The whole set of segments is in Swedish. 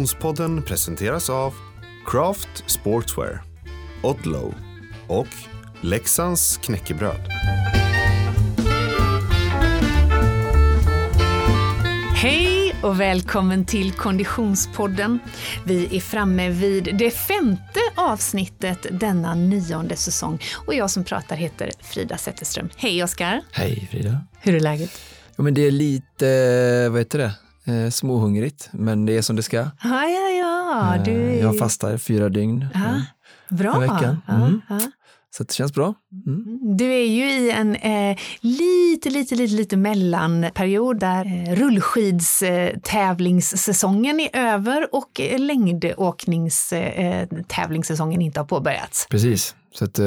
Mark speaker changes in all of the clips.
Speaker 1: Konditionspodden presenteras av Craft Sportswear, Odlow och Leksands knäckebröd.
Speaker 2: Hej och välkommen till Konditionspodden. Vi är framme vid det femte avsnittet denna nionde säsong och jag som pratar heter Frida Zetterström. Hej Oskar!
Speaker 3: Hej Frida!
Speaker 2: Hur är läget?
Speaker 3: Ja, men det är lite, vad heter det, eh, småhungrigt, men det är som det ska.
Speaker 2: Ja, ja, ja.
Speaker 3: Eh,
Speaker 2: Du.
Speaker 3: Jag fastar fyra dygn
Speaker 2: Ja,
Speaker 3: eh,
Speaker 2: bra.
Speaker 3: i veckan. Mm.
Speaker 2: ja.
Speaker 3: Så det känns bra. Mm.
Speaker 2: Du är ju i en eh, lite, lite, lite, lite mellanperiod där eh, rullskidstävlingssäsongen är över och eh, längdåkningstävlingssäsongen inte har påbörjats.
Speaker 3: Precis. Så att, eh,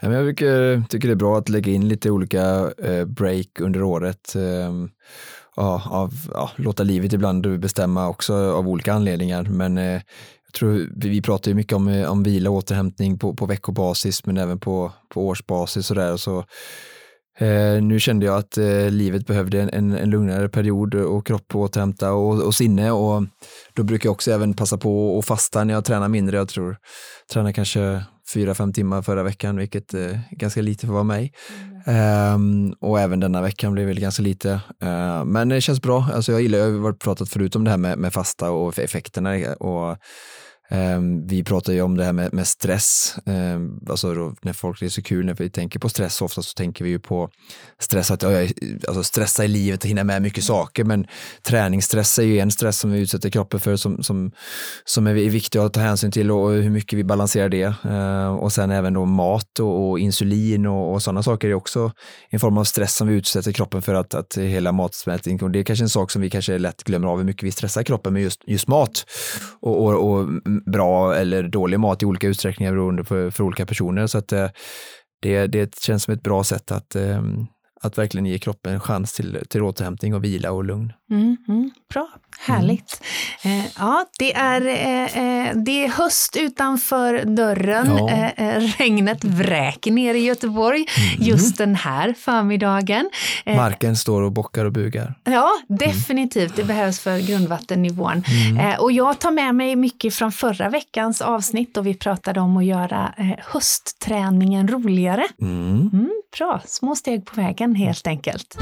Speaker 3: jag tycker, tycker det är bra att lägga in lite olika break under året. Ja, av, ja, låta livet ibland bestämma också av olika anledningar. Men eh, jag tror vi, vi pratar ju mycket om, eh, om vila och återhämtning på, på veckobasis men även på, på årsbasis och där. Så, eh, nu kände jag att eh, livet behövde en, en, en lugnare period och kropp att återhämta och, och sinne och då brukar jag också även passa på att fasta när jag tränar mindre. Jag tror tränar kanske fyra, fem timmar förra veckan, vilket eh, är ganska lite för att vara mig. Mm. Um, och även denna veckan blev väl ganska lite. Uh, men det känns bra. Alltså jag gillar, jag har varit pratat förut om det här med, med fasta och effekterna. Och, vi pratar ju om det här med, med stress. Um, alltså då, när folk är så kul, när vi tänker på stress ofta så tänker vi ju på stress, att ja, alltså stressa i livet och hinna med mycket saker. Men träningsstress är ju en stress som vi utsätter kroppen för som, som, som är viktig att ta hänsyn till och hur mycket vi balanserar det. Eh, och sen även då mat och, och insulin och, och sådana saker är också en form av stress som vi utsätter kroppen för att, att hela matsmältningen, och det är kanske en sak som vi kanske lätt glömmer av hur mycket vi stressar kroppen med just, just mat. Och, och, och bra eller dålig mat i olika utsträckningar beroende på, för olika personer. Så att eh, det, det känns som ett bra sätt att, eh, att verkligen ge kroppen en chans till, till återhämtning och vila och lugn.
Speaker 2: Mm, mm, bra, härligt. Eh, ja, det är, eh, eh, det är höst utanför dörren.
Speaker 3: Ja.
Speaker 2: Eh, eh, regnet vräker ner i Göteborg just den här förmiddagen. Eh,
Speaker 3: Marken står och bockar och bugar.
Speaker 2: Ja, definitivt. Det behövs för grundvattennivån. Eh, och jag tar med mig mycket från förra veckans avsnitt och vi pratade om att göra höstträningen roligare.
Speaker 3: Mm.
Speaker 2: Mm, bra, små steg på vägen helt enkelt.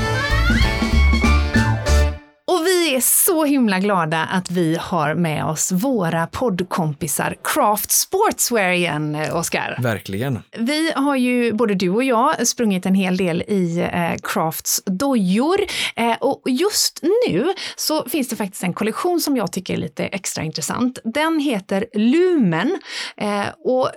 Speaker 2: Vi är så himla glada att vi har med oss våra poddkompisar Craft Sportswear igen, Oskar.
Speaker 3: Verkligen.
Speaker 2: Vi har ju, både du och jag, sprungit en hel del i eh, Crafts dojor. Eh, och just nu så finns det faktiskt en kollektion som jag tycker är lite extra intressant. Den heter Lumen. Eh, och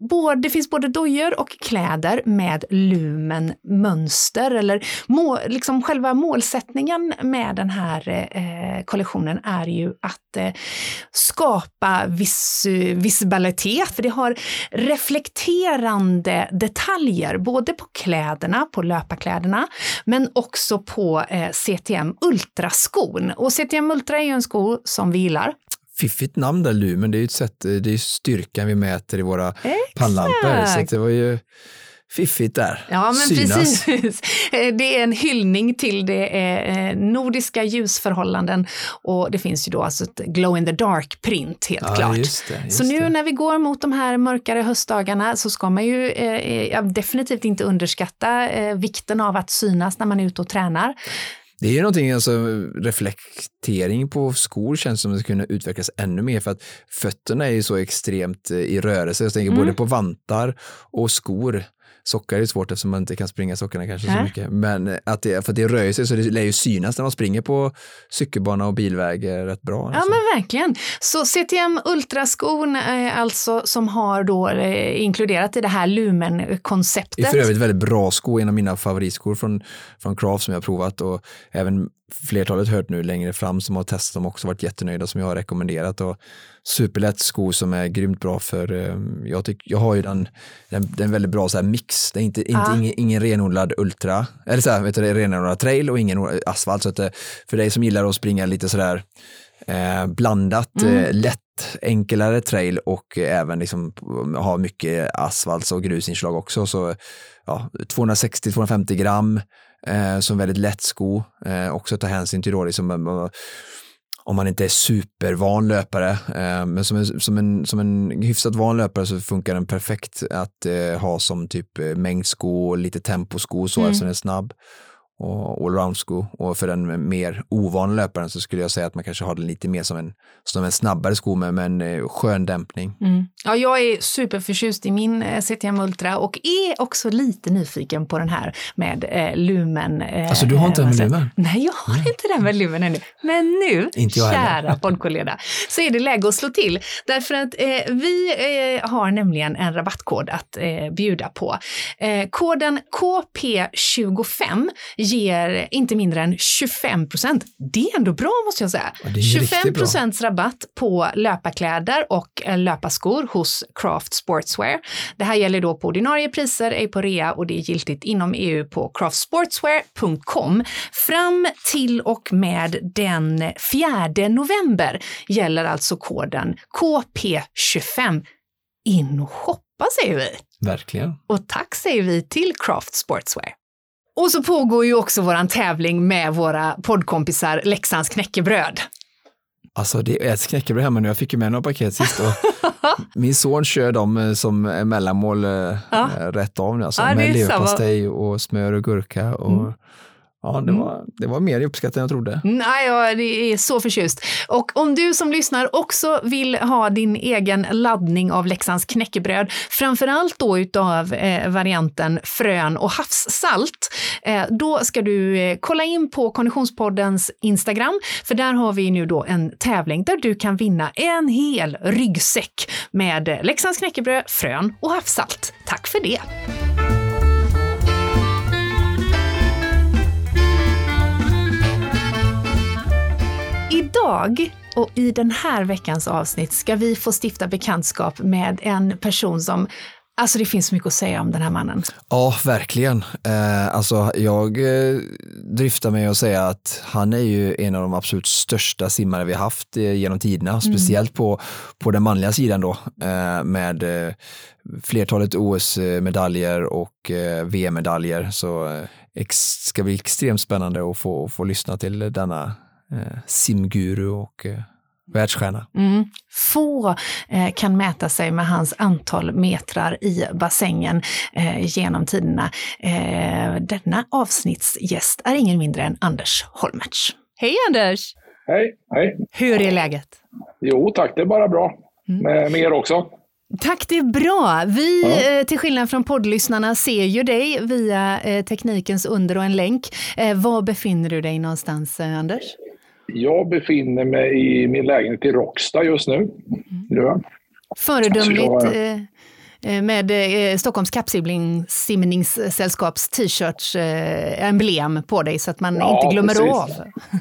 Speaker 2: både, det finns både dojor och kläder med lumen-mönster. Eller må, liksom själva målsättningen med den här eh, kollektionen är ju att eh, skapa viss, visibilitet. För det har reflekterande detaljer, både på kläderna, på löparkläderna, men också på eh, CTM Ultra-skon. Och CTM Ultra är ju en sko som vi gillar.
Speaker 3: Fiffigt namn där Lumen, det är ju ett sätt, det är styrkan vi mäter i våra pannlampor. Så det var ju fiffigt där.
Speaker 2: Ja, men
Speaker 3: Synas.
Speaker 2: precis. Det är en hyllning till det eh, nordiska ljusförhållanden och det finns ju då alltså ett glow in the dark print helt
Speaker 3: Ja,
Speaker 2: klart.
Speaker 3: just det, just
Speaker 2: så nu
Speaker 3: det.
Speaker 2: när vi går mot de här mörkare höstdagarna så ska man ju eh, definitivt inte underskatta eh, vikten av att synas när man är ute och tränar.
Speaker 3: Det är ju någonting, alltså reflektering på skor känns som att det kunna utvecklas ännu mer för att fötterna är ju så extremt eh, i rörelse. Jag tänker
Speaker 2: Mm.
Speaker 3: både på vantar och skor. Sockar är svårt eftersom man inte kan springa sockarna kanske så
Speaker 2: Nej.
Speaker 3: mycket. Men eh, att det, för att det rör sig så det lär ju synas när man springer på cykelbana och bilväg är rätt bra.
Speaker 2: Ja
Speaker 3: alltså.
Speaker 2: men verkligen. Så CTM Ultraskon eh, alltså som har då eh, inkluderat i det här
Speaker 3: Det
Speaker 2: Lumen-konceptet.
Speaker 3: är för övrigt väldigt bra sko, en av mina favoritskor från, från Craft som jag har provat och även flertalet hört nu längre fram som har testat dem också varit jättenöjda som jag har rekommenderat och superlätt sko som är grymt bra för, eh, jag, tyck, jag har ju den, den, den väldigt bra så mix, det är inte, inte
Speaker 2: Ja.
Speaker 3: ingen, ingen renodlad ultra, eller så här, vet du, renodlad trail och ingen asfalt så att det, för dig som gillar att springa lite sådär eh, blandat, eh, lätt enklare trail och eh, även liksom ha mycket asfalts och grusinslag också. Så ja, 260-250 gram eh, som väldigt lätt sko. Eh, också ta hänsyn till då liksom, eh, om man inte är supervan löpare, eh, men som en, som, en, som en hyfsat van löpare så funkar den perfekt att eh, ha som typ eh, mängdsko, lite temposko så mm. eftersom den är snabb och allround-sko. Och för den mer ovan löparen så skulle jag säga att man kanske har den lite mer som en, som en snabbare sko med, med en eh, skön dämpning.
Speaker 2: Mm. Ja, jag är superförtjust i min eh, CTM Ultra och är också lite nyfiken på den här med eh, lumen.
Speaker 3: Eh, alltså du har inte den med lumen?
Speaker 2: Nej, jag har mm. inte den med lumen ännu. Men nu, inte jag kära poddkollega, så är det läge att slå till. Därför att eh, vi eh, har nämligen en rabattkod att bjuda på. koden KP25 ger inte mindre än 25 procent. Det är ändå bra måste jag säga. 25 procents rabatt på löparkläder och eh, löparskor hos Craft Sportswear. Det här gäller då på ordinarie priser, ej på rea och det är giltigt inom EU på craftsportswear.com. Fram till och med den 4 november gäller alltså koden KP25. In och shoppa säger vi!
Speaker 3: Verkligen.
Speaker 2: Och tack säger vi till Craft Sportswear. Och så pågår ju också våran tävling med våra poddkompisar Leksands knäckebröd.
Speaker 3: Alltså det äts knäckebröd hemma nu, jag fick ju med några paket sist och min son kör dem eh, som mellanmål eh, ja. rätt av nu, alltså ja, med leverpastej och smör och gurka och mm. Ja, det, mm. var, det var mer uppskattat än jag trodde.
Speaker 2: Nej, jag är så förtjust. Och om du som lyssnar också vill ha din egen laddning av Leksands knäckebröd, framförallt då utav eh, varianten frön och havssalt, eh, då ska du eh, kolla in på Konditionspoddens Instagram, för där har vi nu då en tävling där du kan vinna en hel ryggsäck med Leksands knäckebröd, frön och havssalt. Tack för det! Idag och i den här veckans avsnitt ska vi få stifta bekantskap med en person som Alltså det finns mycket att säga om den här mannen.
Speaker 3: Ja, verkligen. Eh, alltså jag eh, dryftar mig att säga att han är ju en av de absolut största simmare vi haft eh, genom tiderna, mm. speciellt på, på den manliga sidan då, eh, med eh, flertalet OS-medaljer och eh, VM-medaljer. Så eh, ex, ska bli extremt spännande att få, få lyssna till denna eh, simguru och eh, världsstjärna.
Speaker 2: Mm. Få eh, kan mäta sig med hans antal metrar i bassängen eh, genom tiderna. Eh, denna avsnittsgäst är ingen mindre än Anders Holmertz. Hej Anders!
Speaker 4: Hej, hej!
Speaker 2: Hur är läget?
Speaker 4: Jo tack, det är bara bra. Mm. Med, med er också.
Speaker 2: Tack, det är bra. Vi, ja. Eh, till skillnad från poddlyssnarna, ser ju dig via eh, teknikens under och en länk. Eh, var befinner du dig någonstans, eh, Anders?
Speaker 4: Jag befinner mig i min lägenhet i Råcksta just nu. Mm.
Speaker 2: Föredömligt eh, eh, med eh, Stockholms kappsimningssällskaps t-shirts emblem på dig så att man ja, inte glömmer precis. av.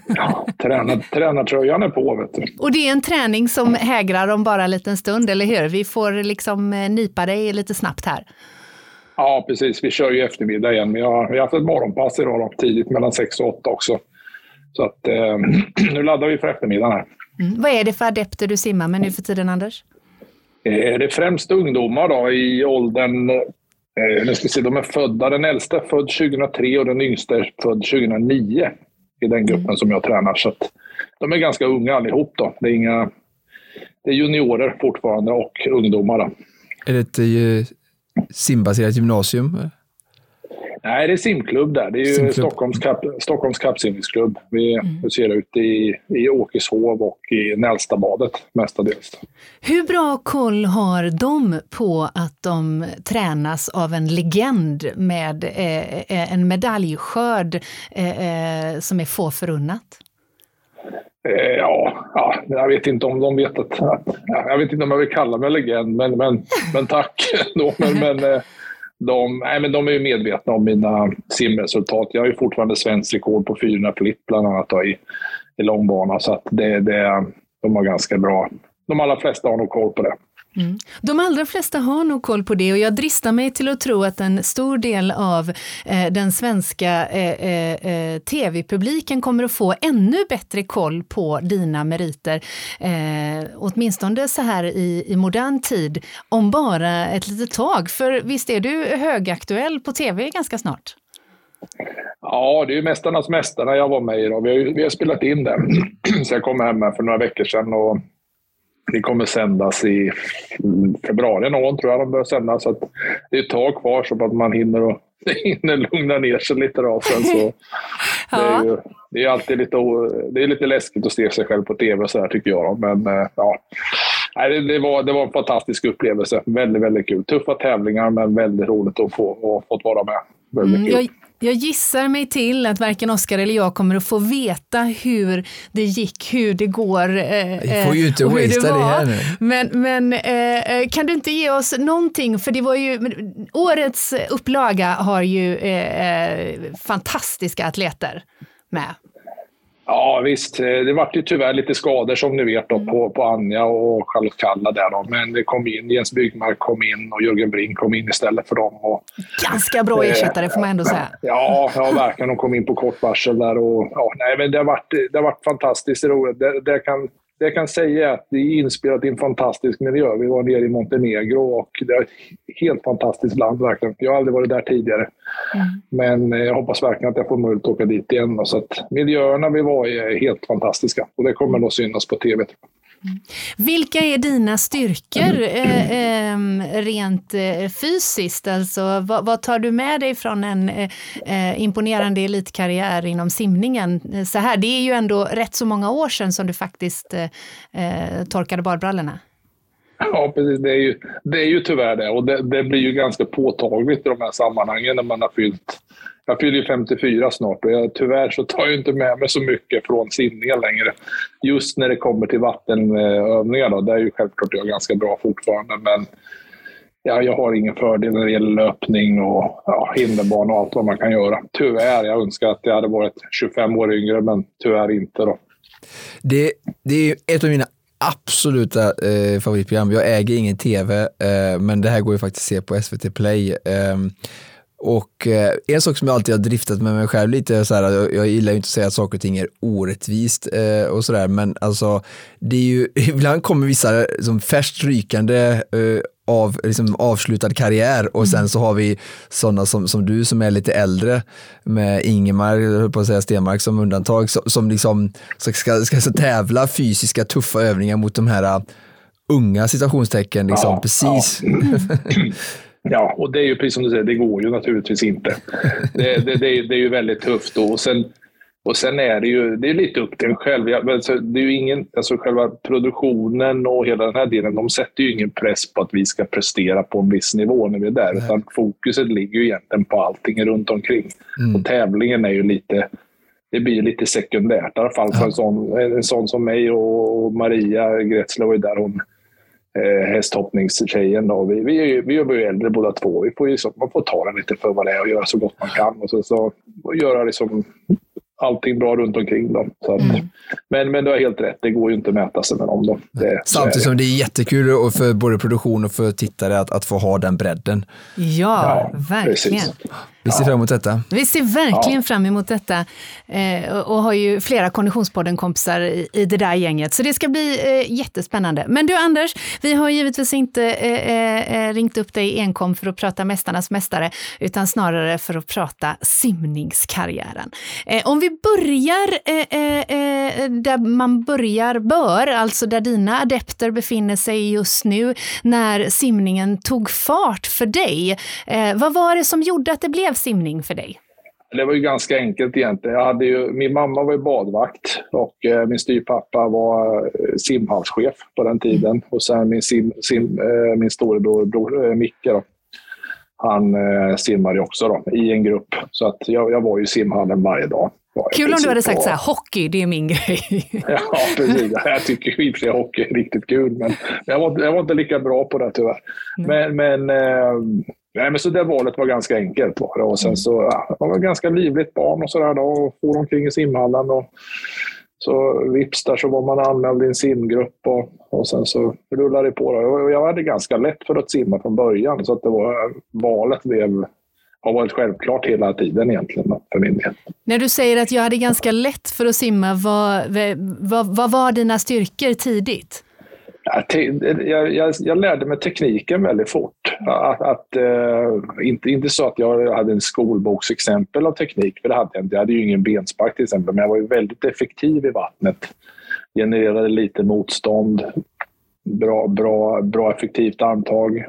Speaker 4: Ja, tränar, tränartröjan är på. Vet du.
Speaker 2: Och det är en träning som hägrar om bara en liten stund, eller hur? Vi får liksom nipa dig lite snabbt här.
Speaker 4: Ja, precis. Vi kör ju eftermiddag igen. Vi har, vi har haft ett morgonpass idag då, tidigt mellan 6 och 8 också. Så att eh, nu laddar vi för eftermiddagen här.
Speaker 2: Mm. Vad är det för adepter du simmar med nu för tiden, Anders?
Speaker 4: Eh, det är främst ungdomar då, i åldern... Eh, nu ska se, de är födda, den äldsta är född 2003 och den yngsta är född 2009 i den gruppen mm. som jag tränar. Så de är ganska unga allihop. Då. Det, är inga, det är juniorer fortfarande och ungdomar. Då.
Speaker 3: Är det ett eh, simbaserat gymnasium?
Speaker 4: Nej, det är simklubb där. Det är ju simklubb. Stockholms, kap, Stockholms kappsimningsklubb. Vi mm. ser ut i, i Åkeshov och i Nälstabadet mestadels.
Speaker 2: Hur bra koll har de på att de tränas av en legend med eh, eh en medaljskörd eh, eh, som är få förunnat?
Speaker 4: Eh, ja, ja, jag vet inte om de vet att... jag vet inte om jag vill kalla mig legend, men, men, men tack. Men, men, de, nej, men de är ju medvetna om mina simresultat. Jag har ju fortfarande svensk rekord på 400 flipp bland annat då, i, i långbana. Så att det, det, de har ganska bra... De allra flesta har nog koll på det.
Speaker 2: Mm. De allra flesta har nog koll på det och jag dristar mig till att tro att en stor del av eh, den svenska eh, eh, eh, tv-publiken kommer att få ännu bättre koll på dina meriter, eh, åtminstone så här i, i modern tid, om bara ett litet tag. För visst är du högaktuell på tv ganska snart?
Speaker 4: Ja, det är ju Mästarnas Mästare jag var med i. Då. Vi, har, vi har spelat in den. Så jag kom hem för några veckor sedan och det kommer sändas i februari någon tror jag de börjar sändas. Så att det är ett tag kvar så att man hinner, och, hinner lugna ner sig lite. Då. Sen så, ja. det, är ju, det är alltid lite, det är lite läskigt att se sig själv på tv och så här, tycker jag. Då. Men eh, ja, det, det, var, det var en fantastisk upplevelse. Väldigt, väldigt kul. Tuffa tävlingar men väldigt roligt att få och fått vara med. Väldigt mm,
Speaker 2: kul. Jag jag gissar mig till att varken Oskar eller jag kommer att få veta hur det gick, hur det går.
Speaker 3: Eh, får ju inte wastea det, det, här nu.
Speaker 2: Men, men eh, eh, kan du inte ge oss någonting, för det var ju, årets upplaga har ju eh, eh fantastiska atleter med.
Speaker 4: Ja visst, det vart ju tyvärr lite skador som ni vet då, mm. på, på Anja och Charlotte Kalla där då. Men det kom in, Jens Byggmark kom in och Jörgen Brink kom in istället för dem. Och,
Speaker 2: Ganska bra ersättare får man ändå säga.
Speaker 4: Ja, ja verkligen. De kom in på kort varsel där och ja, nej, men det har varit, det har varit fantastiskt roligt. Det, det kan, det jag kan säga är att det är inspelat i en fantastisk miljö. Vi var nere i Montenegro och det är ett helt fantastiskt land verkligen. Jag har aldrig varit där tidigare. Mm. Men eh, jag hoppas verkligen att jag får möjlighet att åka dit igen. Så att miljöerna vi var i är helt fantastiska och det kommer nog synas på tv.
Speaker 2: Mm. Vilka är dina styrkor eh, eh, rent eh, fysiskt? Alltså, vad, vad, tar du med dig från en eh, eh imponerande elitkarriär inom simningen? Eh, så här, det är ju ändå rätt så många år sedan som du faktiskt eh, eh torkade badbrallorna.
Speaker 4: Ja, precis. Det är ju, det är ju tyvärr det. Och det, det, blir ju ganska påtagligt i de här sammanhangen när man har fyllt jag fyller ju 54 snart och jag, tyvärr så tar jag inte med mig så mycket från simningen längre. Just när det kommer till vattenövningar då, där är ju självklart jag ganska bra fortfarande. Men ja, jag har ingen fördel när det gäller löpning och ja, hinderbana och allt vad man kan göra. Tyvärr. Jag önskar att jag hade varit 25 år yngre, men tyvärr inte. Då.
Speaker 3: Det, det är ett av mina absoluta eh, favoritprogram. Jag äger ingen tv, eh, men det här går ju faktiskt att se på SVT Play. Ehm, eh, och en sak som jag alltid har driftat med mig själv lite är så här, jag, jag gillar ju inte att säga att saker och ting är orättvist eh, och sådär, men alltså det är ju, ibland kommer vissa som färskt rykande eh, av liksom, avslutad karriär och mm. sen så har vi sådana som, som du som är lite äldre med Ingemar, jag höll på att säga Stenmark som undantag, som, som liksom ska, ska, ska tävla fysiska tuffa övningar mot de här uh, unga citationstecken, liksom, ja, precis. Ja.
Speaker 4: Ja, och det är ju precis som du säger, det går ju naturligtvis inte. Det, det, det, är, det är ju väldigt tufft. Och sen, och sen är det ju det är lite upp till en själv. Alltså, det är ju ingen, alltså själva produktionen och hela den här delen, de sätter ju ingen press på att vi ska prestera på en viss nivå när vi är där. Utan fokuset ligger ju egentligen på allting runt omkring. Mm. Och tävlingen är ju lite, det blir lite sekundärt. I alla fall för ja. en, sån, en sån som mig och Maria Gretzler där hon eh, hästhoppningstjejen. Då. Vi, vi, vi är ju äldre båda två. Vi får ju, så, man får ta det lite för vad det är och göra så gott man kan. Och så, så och göra liksom allting bra runt omkring dem. Så att, mm. men, men du har helt rätt, det går ju inte att mäta sig med dem. Då. Det,
Speaker 3: Samtidigt som det är jättekul för både produktion och för tittare att, att få ha den bredden.
Speaker 2: Ja, ja verkligen. Precis.
Speaker 3: Vi ser fram emot detta.
Speaker 2: Vi ser verkligen ja. fram emot detta eh, och har ju flera Konditionspodden-kompisar i, i det där gänget, så det ska bli eh, jättespännande. Men du Anders, vi har givetvis inte eh, eh, eh ringt upp dig enkom för att prata Mästarnas mästare, utan snarare för att prata simningskarriären. Eh, om vi börjar där man börjar bör, alltså där dina adepter befinner sig just nu, när simningen tog fart för dig. vad var det som gjorde att det blev blev simning för dig?
Speaker 4: Det var ju ganska enkelt egentligen. Jag hade ju, min mamma var ju badvakt och eh, min styrpappa var eh, simhallschef på den tiden. Och sen min, sim, sim, eh, min storebror bror, eh, Micke, då, han eh, simmade också då, i en grupp. Så att jag, jag var ju i simhallen varje dag.
Speaker 2: Kul om du hade sagt så här, hockey, det är min grej.
Speaker 4: ja, precis. Jag tycker i och för sig hockey är riktigt kul, men jag var, jag var inte lika bra på det tyvärr. Mm. Men, men eh, Nej, men så det valet var ganska enkelt. Var det. Och sen så, ja, man var ganska livligt barn och sådär och for omkring i simhallen. Och så vips där så var man anmäld i en simgrupp och, och sen så rullade det på. Då. Jag hade ganska lätt för att simma från början så att det var, valet blev, har varit självklart hela tiden egentligen för min del.
Speaker 2: När du säger att jag hade ganska lätt för att simma, vad, vad, vad var dina styrkor tidigt?
Speaker 4: Jag, jag, jag, lärde mig tekniken väldigt fort. Att, att uh, inte, inte så att jag hade en skolboksexempel av teknik, för det hade jag inte. Jag hade ju ingen benspark till exempel, men jag var ju väldigt effektiv i vattnet. Genererade lite motstånd, bra, bra, bra effektivt armtag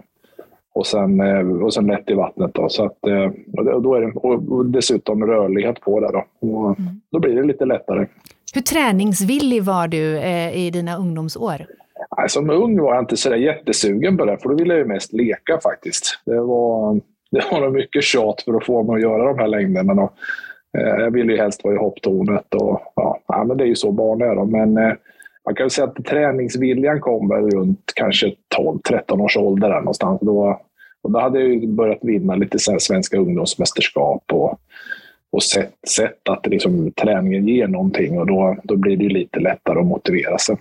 Speaker 4: och sen, uh, och sen lätt i vattnet. Då. Så att, uh, och då är det, och dessutom rörlighet på det. Då. Och mm. då blir det lite lättare.
Speaker 2: Hur träningsvillig var du i dina ungdomsår?
Speaker 4: Som ung var jag inte så jättesugen på det, för då ville jag ju mest leka faktiskt. Det var, det var nog mycket tjat för att få mig att göra de här längderna. Eh, jag ville ju helst vara i hopptornet och ja, men det är ju så barn är. Då. Men eh, man kan säga att träningsviljan kom väl runt kanske 12-13 års ålder där någonstans. Då, och då hade jag börjat vinna lite så svenska ungdomsmästerskap och, och sett, sett att liksom, träningen ger någonting och då, då blir det lite lättare att motivera sig.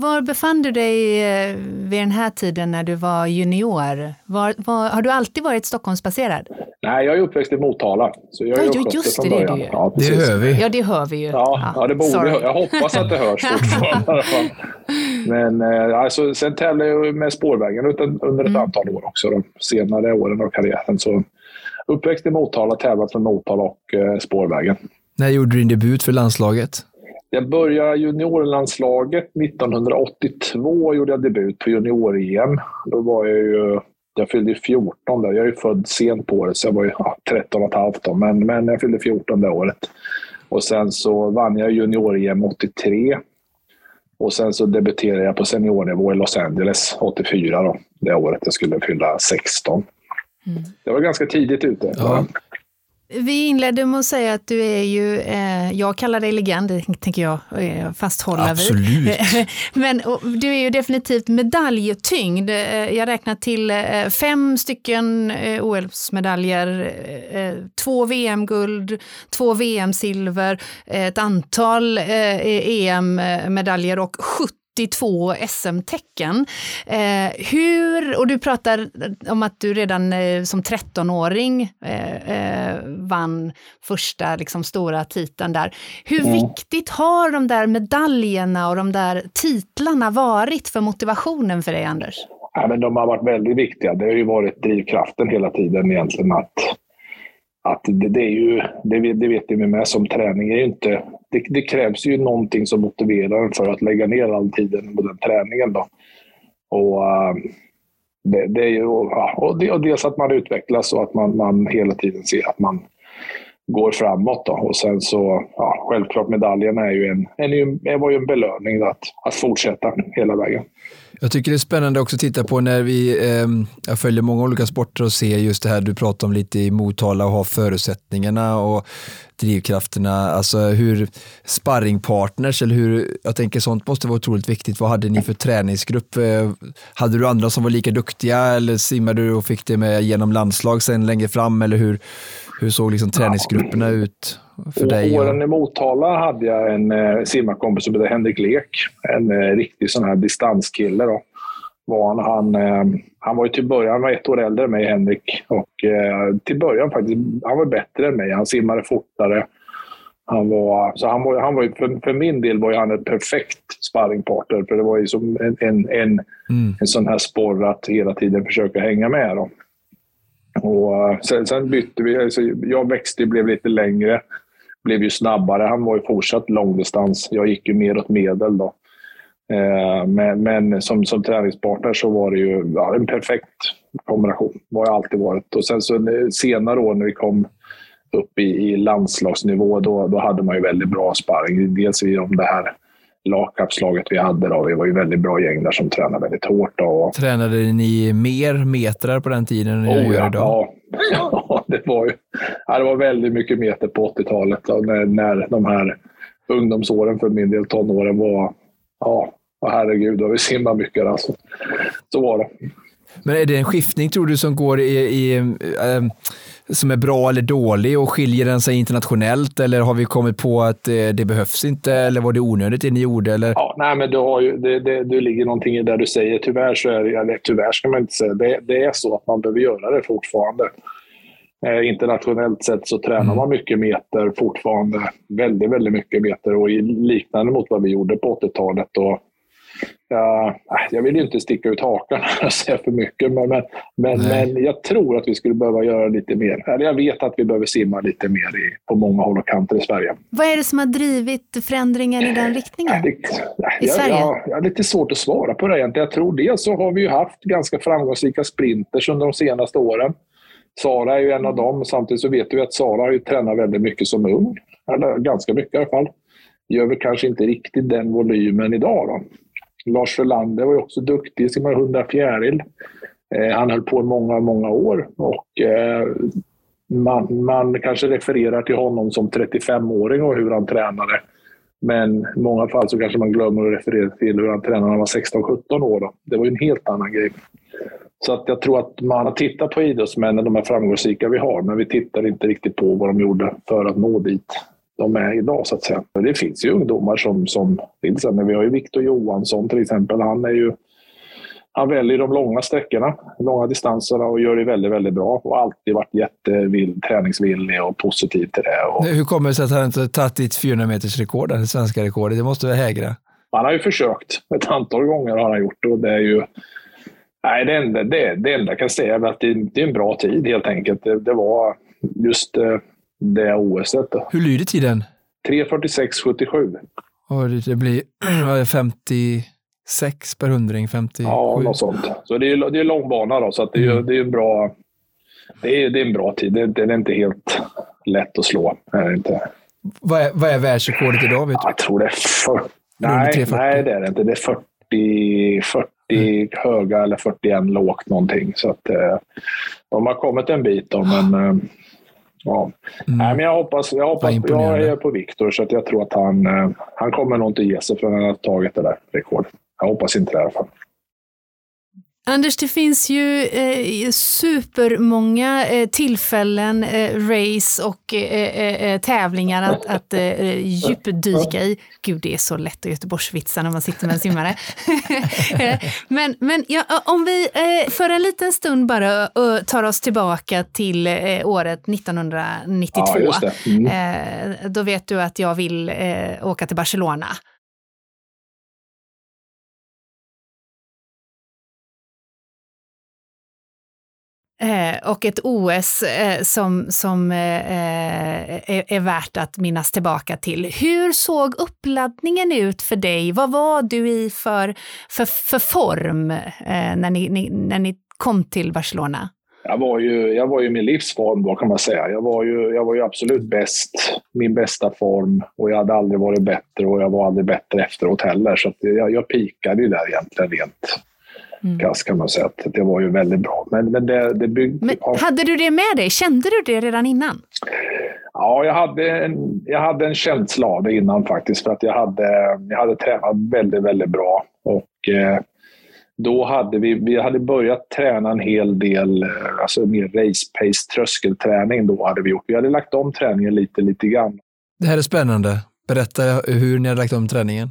Speaker 2: Var befann du dig eh, vid den här tiden när du var junior? Var, var, har du alltid varit Stockholmsbaserad?
Speaker 4: Nej, jag är uppväxt i Motala. Så jag är
Speaker 2: ja, just det, det är du
Speaker 3: ja, Det hör vi.
Speaker 2: Ja, det hör vi ju.
Speaker 4: Ja, ja. det borde Sorry. jag hoppas att det hörs fortfarande. Men eh, alltså, sen tävlade jag med spårvägen under ett mm. antal år också. De senare åren av karriären. Så uppväxt i Motala, tävlat för Motala och eh, spårvägen.
Speaker 3: När gjorde du din debut för landslaget?
Speaker 4: Jag började juniorlandslaget 1982 gjorde jag debut på junior-EM. Då var jag ju, jag fyllde 14 där. Jag är ju född sent på året så jag var ju ja, 13 och ett halvt då. Men, men jag fyllde 14 det året. Och sen så vann jag junior-EM 83. Och sen så debuterade jag på seniornivå i Los Angeles 84 då. Det året jag skulle fylla 16. Mm. Jag var ganska tidigt ute. Ja.
Speaker 2: Vi inledde med att säga att du är ju, eh, jag kallar dig legend, det tänker jag eh, fasthålla
Speaker 3: Absolut.
Speaker 2: vid. Men och, du är ju definitivt medaljtyngd. Eh, jag räknar till eh, fem stycken eh, OS-medaljer, eh, två VM-guld, två VM-silver, ett antal EM-medaljer och 70 82 SM-tecken. Eh, hur, och du pratar om att du redan eh, som 13-åring eh, eh, vann första liksom, stora titeln där. Hur mm. viktigt har de där medaljerna och de där titlarna varit för motivationen för dig, Anders?
Speaker 4: Ja, men de har varit väldigt viktiga. Det har ju varit drivkraften hela tiden egentligen att att det, det, är ju, det, det vet vi med som träning, är ju inte, det, det, krävs ju någonting som motiverar en för att lägga ner all tiden på den träningen. Då. Och, eh, det, det, är ju, och, det, och dels att man utvecklas och att man, man hela tiden ser att man går framåt. Då. Och sen så, ja, självklart medaljerna är ju en, en, var ju en belöning att, att fortsätta hela vägen.
Speaker 3: Jag tycker det är spännande också att titta på när vi, eh, jag följer många olika sporter och ser just det här du pratar om lite i Motala och ha förutsättningarna och drivkrafterna, alltså hur sparringpartners eller hur, jag tänker sånt måste vara otroligt viktigt. Vad hade ni för träningsgrupp? Eh, hade du andra som var lika duktiga eller simmade du och fick det med genom landslag sen längre fram eller hur, hur såg liksom träningsgrupperna ut? för dig?
Speaker 4: Åren i Motala hade jag en eh, simmarkompis som hette Henrik Lek. En eh, riktig sån här distanskille. Då. Var han, han, eh, han var ju till början han var ett år äldre än mig, Henrik. Och eh, till början faktiskt, han var bättre än mig. Han simmade fortare. Han var, så han var, han var för, för min del var han ett perfekt sparringpartner. För det var ju som en, en, en, mm. en sån här sporr att hela tiden försöka hänga med. Då. Och eh, sen, sen bytte vi. Alltså jag växte och blev lite längre blev ju snabbare. Han var ju fortsatt långdistans. Jag gick ju mer åt medel då. Eh, men, men som, som träningspartner så var det ju ja, en perfekt kombination. Det har alltid varit. Och sen så senare år när vi kom upp i, i landslagsnivå, då, då hade man ju väldigt bra sparring. Dels i det här lagkapslaget vi hade. Då. Vi var ju väldigt bra gäng där som tränade väldigt hårt. Då.
Speaker 3: Tränade ni mer metrar på den tiden än ni oh, gör idag?
Speaker 4: Ja, ja, det var ju ja, det var väldigt mycket meter på 80-talet när, när de här ungdomsåren för min del, tonåren var, ja, herregud, då har vi simmat mycket alltså. Så var det.
Speaker 3: Men är det en skiftning tror du som går i, i äh, som är bra eller dålig och skiljer den sig internationellt eller har vi kommit på att det, det behövs inte eller var det onödigt det ni gjorde? Eller?
Speaker 4: Ja, nej, men du har ju, det, det, det ligger någonting i det du säger. Tyvärr så är det, eller tyvärr ska man inte säga, det, det är så att man behöver göra det fortfarande. Eh, internationellt sett så tränar mm. man mycket meter fortfarande. Väldigt, väldigt mycket meter och liknande mot vad vi gjorde på 80-talet. Och Ja, jag vill ju inte sticka ut hakan och säga för mycket, men, men, men, men, jag tror att vi skulle behöva göra lite mer. Eller jag vet att vi behöver simma lite mer i, på många håll och kanter i Sverige.
Speaker 2: Vad är det som har drivit förändringen i den riktningen?
Speaker 4: Det,
Speaker 2: I
Speaker 4: jag,
Speaker 2: Sverige?
Speaker 4: Jag, jag har lite svårt att svara på det egentligen. Jag tror dels så har vi ju haft ganska framgångsrika sprinters under de senaste åren. Sara är ju en av dem. Samtidigt så vet vi att Sara har ju tränat väldigt mycket som ung. Eller ganska mycket i alla fall. Gör väl kanske inte riktigt den volymen idag. Då. Lars Frölander var ju också duktig, simmade 100 fjäril. Eh, han höll på i många, många år och eh, man, man kanske refererar till honom som 35-åring och hur han tränade. Men i många fall så kanske man glömmer att referera till hur han tränade när han var 16-17 år. Då. Det var ju en helt annan grej. Så att jag tror att man har tittat på idrottsmännen, de här framgångsrika vi har, men vi tittar inte riktigt på vad de gjorde för att nå dit de är idag så att säga. Det finns ju ungdomar som, som men vi har ju Viktor Johansson till exempel. Han är ju han väljer de långa sträckorna, långa distanserna och gör det väldigt, väldigt bra. Och alltid varit jättevill, träningsvillig och positiv till det. Och...
Speaker 3: Hur kommer det sig att han inte tagit ditt 400 meters rekord, det svenska rekordet? Det måste vara hägra?
Speaker 4: Han har ju försökt. Ett antal gånger har han gjort och det är ju... Nej, det enda, det, det enda jag kan säga är att det, det är en bra tid helt enkelt. Det, det var just det OSet.
Speaker 3: Hur lyder tiden?
Speaker 4: 3.46,77.
Speaker 3: Och det blir 56 per hundring, 57?
Speaker 4: Ja, något sånt. Så det är, det är lång bana då, så det, är, mm. det är en bra... Det är, det är en bra tid. Det, det är inte helt lätt att slå. Är inte.
Speaker 3: Vad är, vad är världsrekordet idag? Vet du?
Speaker 4: Jag tror det är 40. Nej, nej, det är det inte. Det är 40, 40 mm. höga eller 41 lågt någonting. Så att, eh, de har kommit en bit då, men eh, Ja. Mm. Nej, men jag hoppas, jag, hoppas, jag är på Viktor så att jag tror att han, eh, han kommer nog inte ge sig förrän han har tagit det där rekordet. Jag hoppas inte det i alla fall.
Speaker 2: Anders, det finns ju eh, supermånga eh, tillfällen, eh, race och eh, eh, tävlingar att, att eh, djupdyka i. Gud, det är så lätt att Göteborgsvitsa när man sitter med en simmare. men men ja, om vi för en liten stund bara tar oss tillbaka till året 1992. Ja, mm. då vet du att jag vill åka till Barcelona. Eh, och ett OS eh, som, som eh, eh, är, är, värt att minnas tillbaka till. Hur såg uppladdningen ut för dig? Vad var du i för, för, för form eh, när, ni, ni, när ni kom till Barcelona?
Speaker 4: Jag var ju, jag var ju min livsform då kan man säga. Jag var ju, jag var ju absolut bäst, min bästa form och jag hade aldrig varit bättre och jag var aldrig bättre efteråt heller. Så jag, jag pikade ju där egentligen rent kast kan man säga. Att det var ju väldigt bra. Men, men det, det byggde... Men
Speaker 2: hade du det med dig? Kände du det redan innan?
Speaker 4: Ja, jag hade en, jag hade en känsla av det innan faktiskt. För att jag hade, jag hade tränat väldigt, väldigt bra. Och eh, då hade vi, vi hade börjat träna en hel del, eh, alltså mer race pace, tröskelträning då hade vi gjort. Vi hade lagt om träningen lite, lite grann.
Speaker 3: Det här är spännande. Berätta hur ni hade lagt om träningen.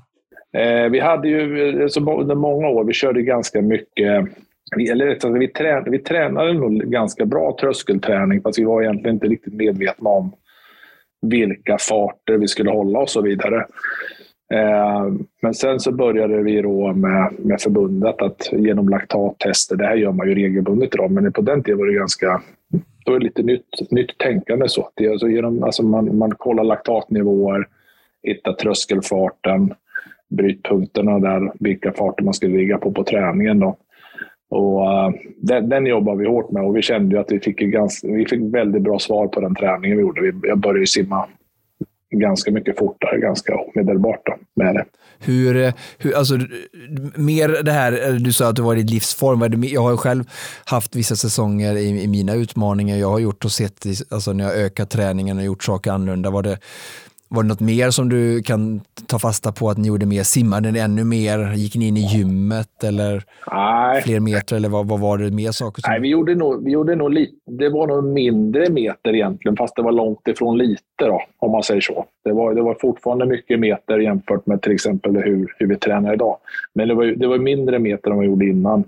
Speaker 4: Eh, vi hade ju eh, så under många år, vi körde ganska mycket vi, eller alltså, vi, tränade, vi tränade nog ganska bra tröskelträning fast vi var egentligen inte riktigt medvetna om vilka farter vi skulle hålla och så vidare. Eh, men sen så började vi då med, med förbundet att genom laktattester, det här gör man ju regelbundet idag, men på den tiden var det ganska då är det lite nytt, nytt tänkande. Så. Det är alltså genom, alltså man, man kollar laktatnivåer, hittar tröskelfarten, brytpunkterna där, vilka farter man skulle ligga på på träningen. Då. Och, uh, den, den jobbar vi hårt med och vi kände ju att vi fick, ganska, vi fick väldigt bra svar på den träningen vi gjorde. Vi, jag började simma ganska mycket fortare, ganska omedelbart då, med det.
Speaker 3: Hur, eh, hur, alltså, mer det här, eh, du sa att du var i livsform. Jag har själv haft vissa säsonger i, i, mina utmaningar jag har gjort och sett, alltså när jag ökat träningen och gjort saker annorlunda. Var det, var det något mer som du kan ta fasta på att ni gjorde mer? Simmade ni ännu mer? Gick ni in i gymmet eller Nej. fler meter? Eller vad, vad var det mer saker?
Speaker 4: Som... Nej, vi gjorde nog, vi gjorde nog lite, det var nog mindre meter egentligen, fast det var långt ifrån lite då, om man säger så. Det var, det var fortfarande mycket meter jämfört med till exempel hur, hur vi tränar idag. Men det var, det var mindre meter än vi gjorde innan.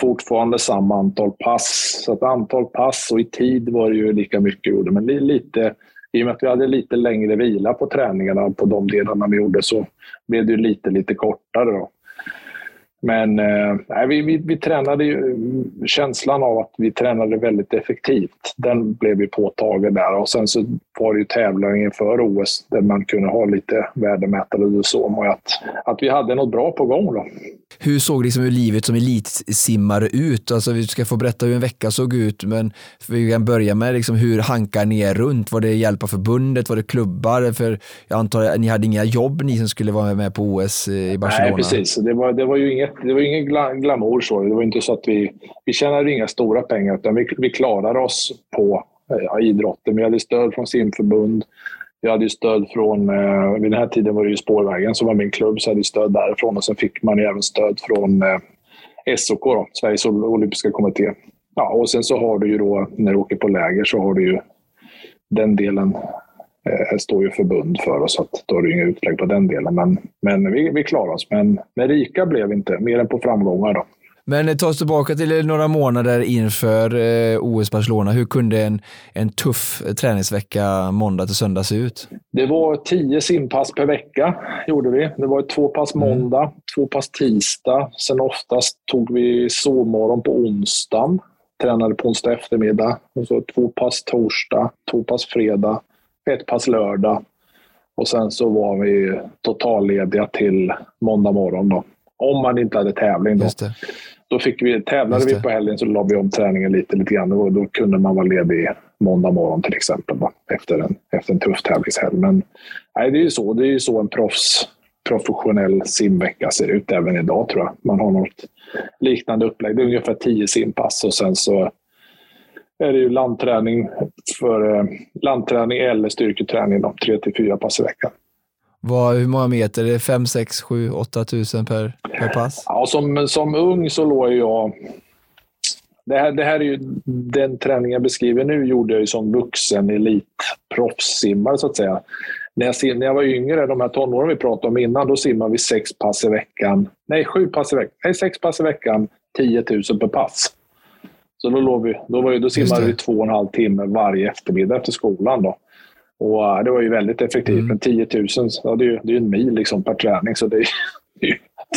Speaker 4: Fortfarande samma antal pass. Så att antal pass och i tid var det ju lika mycket gjorde, men lite i och med att vi hade lite längre vila på träningarna på de delarna vi gjorde så blev det lite, lite kortare. Då. Men eh, vi, vi, vi tränade ju, känslan av att vi tränade väldigt effektivt, den blev ju påtaglig där. Och sen så var det ju tävlingar inför OS där man kunde ha lite värdemätare och så. Och att, att vi hade något bra på gång då.
Speaker 3: Hur såg liksom livet som elitsimmare ut? Alltså, vi ska få berätta hur en vecka såg ut, men vi kan börja med liksom hur hankar ni er runt? Var det hjälp av förbundet? Var det klubbar? För jag antar att ni hade inga jobb, ni som skulle vara med på OS i Barcelona.
Speaker 4: Nej, precis. Det var, det var ju inget, det var ingen glamour. Så. Det var inte så att vi, vi tjänade inga stora pengar, utan vi, vi klarade oss på ja, idrotten. Vi hade stöd från simförbund. Vi hade stöd från, eh, vid den här tiden var det ju Spårvägen som var min klubb, så hade vi stöd därifrån. Och sen fick man ju även stöd från eh, SOK, då, Sveriges olympiska kommitté. Ja, och sen så har du ju då, när du åker på läger, så har du ju den delen eh, står ju förbund för oss, så att då har du inga utlägg på den delen. Men, men vi, vi klarar oss. Men, men rika blev vi inte, mer än på framgångar. Då.
Speaker 3: Men ta oss tillbaka till några månader inför eh, OS Barcelona. Hur kunde en, en tuff träningsvecka måndag till söndag se ut?
Speaker 4: Det var tio simpass per vecka, gjorde vi. Det var två pass mm. måndag, mm. två pass tisdag. Sen oftast tog vi sovmorgon på onsdagen. Tränade på onsdag eftermiddag. Och så två pass torsdag, två pass fredag, ett pass lördag. Och sen så var vi totallediga till måndag morgon. Då. Om man inte hade tävling. Då. Då fick vi, tävlade vi på helgen så la vi om träningen lite, lite grann och då kunde man vara ledig måndag morgon till exempel va? efter, en, efter en tuff tävlingshelg. Men nej, det är ju så. Det är ju så en proffs, professionell simvecka ser ut även idag tror jag. Man har något liknande upplägg. Det är ungefär tio simpass och sen så är det ju landträning, för, eh, landträning eller styrketräning, då, tre till fyra pass i veckan.
Speaker 3: Vad, hur många meter? Är det 5, 6, 7, 8 tusen per, per pass?
Speaker 4: Ja, som, som ung så låg jag... Det här, det här är ju den träning jag beskriver nu gjorde jag ju som vuxen elitproffssimmare så att säga. När jag, när jag var yngre, de här tonåren vi pratade om innan, då simmade vi sex pass i veckan. Nej, sju pass i veckan. Nej, sex pass i veckan, 10 000 per pass. Så då, låg vi, då, var ju, då simmade vi två och en halv timme varje eftermiddag efter skolan. Då. Och äh, det var ju väldigt effektivt. Mm. Men 10 000, ja, det är ju det är en mil liksom per träning. Så det är,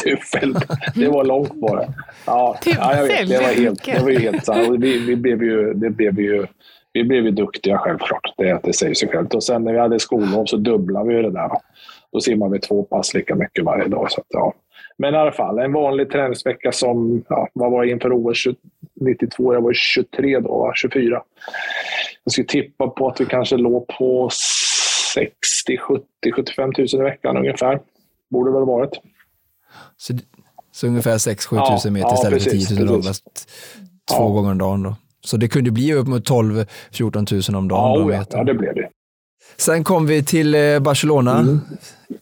Speaker 4: det, är det var långt bara. Ja, ja, jag vet. Det var, helt, det var ju helt sant. Vi, vi, blev ju, det blev ju, vi blev ju duktiga självklart. Det, det säger sig självt. Och sen när vi hade skollov så dubblade vi det där. Då simmade vi två pass lika mycket varje dag. Så att, ja. Men i alla fall, en vanlig träningsvecka som, ja, vad var jag inför OS 92? Jag var 23 då, 24. Jag skulle tippa på att vi kanske låg på 60, 70, 75 000 i veckan ungefär. Borde väl varit.
Speaker 3: Så, så ungefär 6-7 ja, 000 meter ja, istället precis, för 10 000 precis. två ja. gånger om dagen då. Så det kunde bli upp mot 12-14 000 om dagen.
Speaker 4: Ja, ja, det blev det.
Speaker 3: Sen kom vi till eh, Barcelona, mm.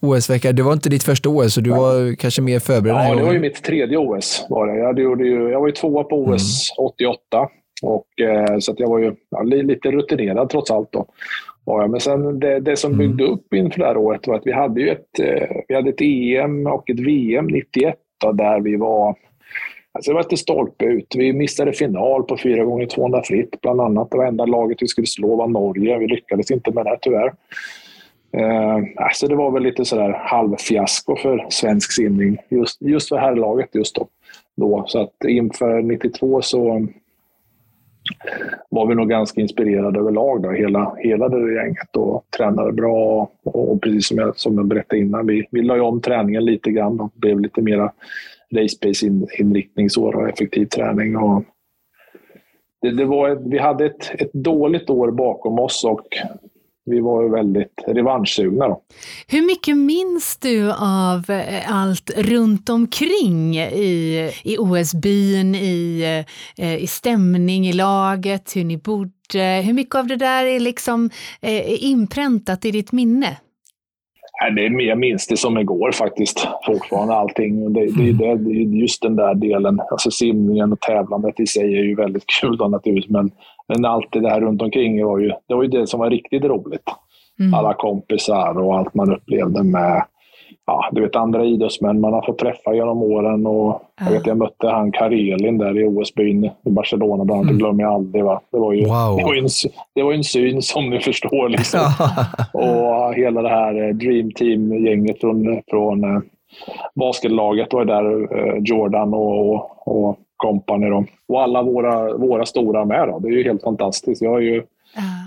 Speaker 3: OS-vecka. Det var inte ditt första OS, så du var kanske mer förberedd.
Speaker 4: Ja, det var ju mitt tredje OS. Var det. Jag, gjorde ju, jag var ju tvåa på OS mm. 88. Och, eh, så jag var ju ja, lite rutinerad trots allt. Då. Ja, men sen det, det som byggde mm. upp inför det här året var att vi hade ju ett, eh, vi hade ett EM och ett VM 91 då, där vi var Alltså det var inte stolpe ut. Vi missade final på 4 gånger 200 fritt bland annat. Det var enda laget vi skulle slå var Norge. Vi lyckades inte med det tyvärr. Eh, alltså det var väl lite sådär halvfiasko för svensk simning just, just för herrlaget just då. då. Så att inför 92 så var vi nog ganska inspirerade överlag. Då, hela, hela det gänget och tränade bra. Och precis som jag, som jag berättade innan, vi, vi la om träningen lite grann och blev lite mera race-based inriktning, och effektiv träning. Och det, det var, vi hade ett, ett dåligt år bakom oss och vi var ju väldigt revanschsugna.
Speaker 2: Hur mycket minns du av eh, allt runt omkring i, i OS-byn, i, eh, i stämning i laget, hur ni bodde? Hur mycket av det där är liksom eh, inpräntat i ditt minne?
Speaker 4: Det är, jag minns det som igår faktiskt, fortfarande allting. Det, det, det, det, just den där delen, alltså simningen och tävlandet i sig är ju väldigt kul då naturligtvis, men, men allt det där runt omkring var ju det, var ju det som var riktigt roligt. Mm. Alla kompisar och allt man upplevde med ja, du vet, andra idrottsmän man har fått träffa genom åren. Och jag, vet, jag mötte han Karelin där i OS-byn i Barcelona, bland annat. Det glömmer jag aldrig. Va? Det, var ju, wow. det, var en, det var en syn som ni förstår. Liksom. och hela det här eh, Dream Team-gänget från, från, eh, basketlaget var där, eh, Jordan och, och, och company. Då. Och alla våra, våra stora med. Då. Det är ju helt fantastiskt. Jag är ju,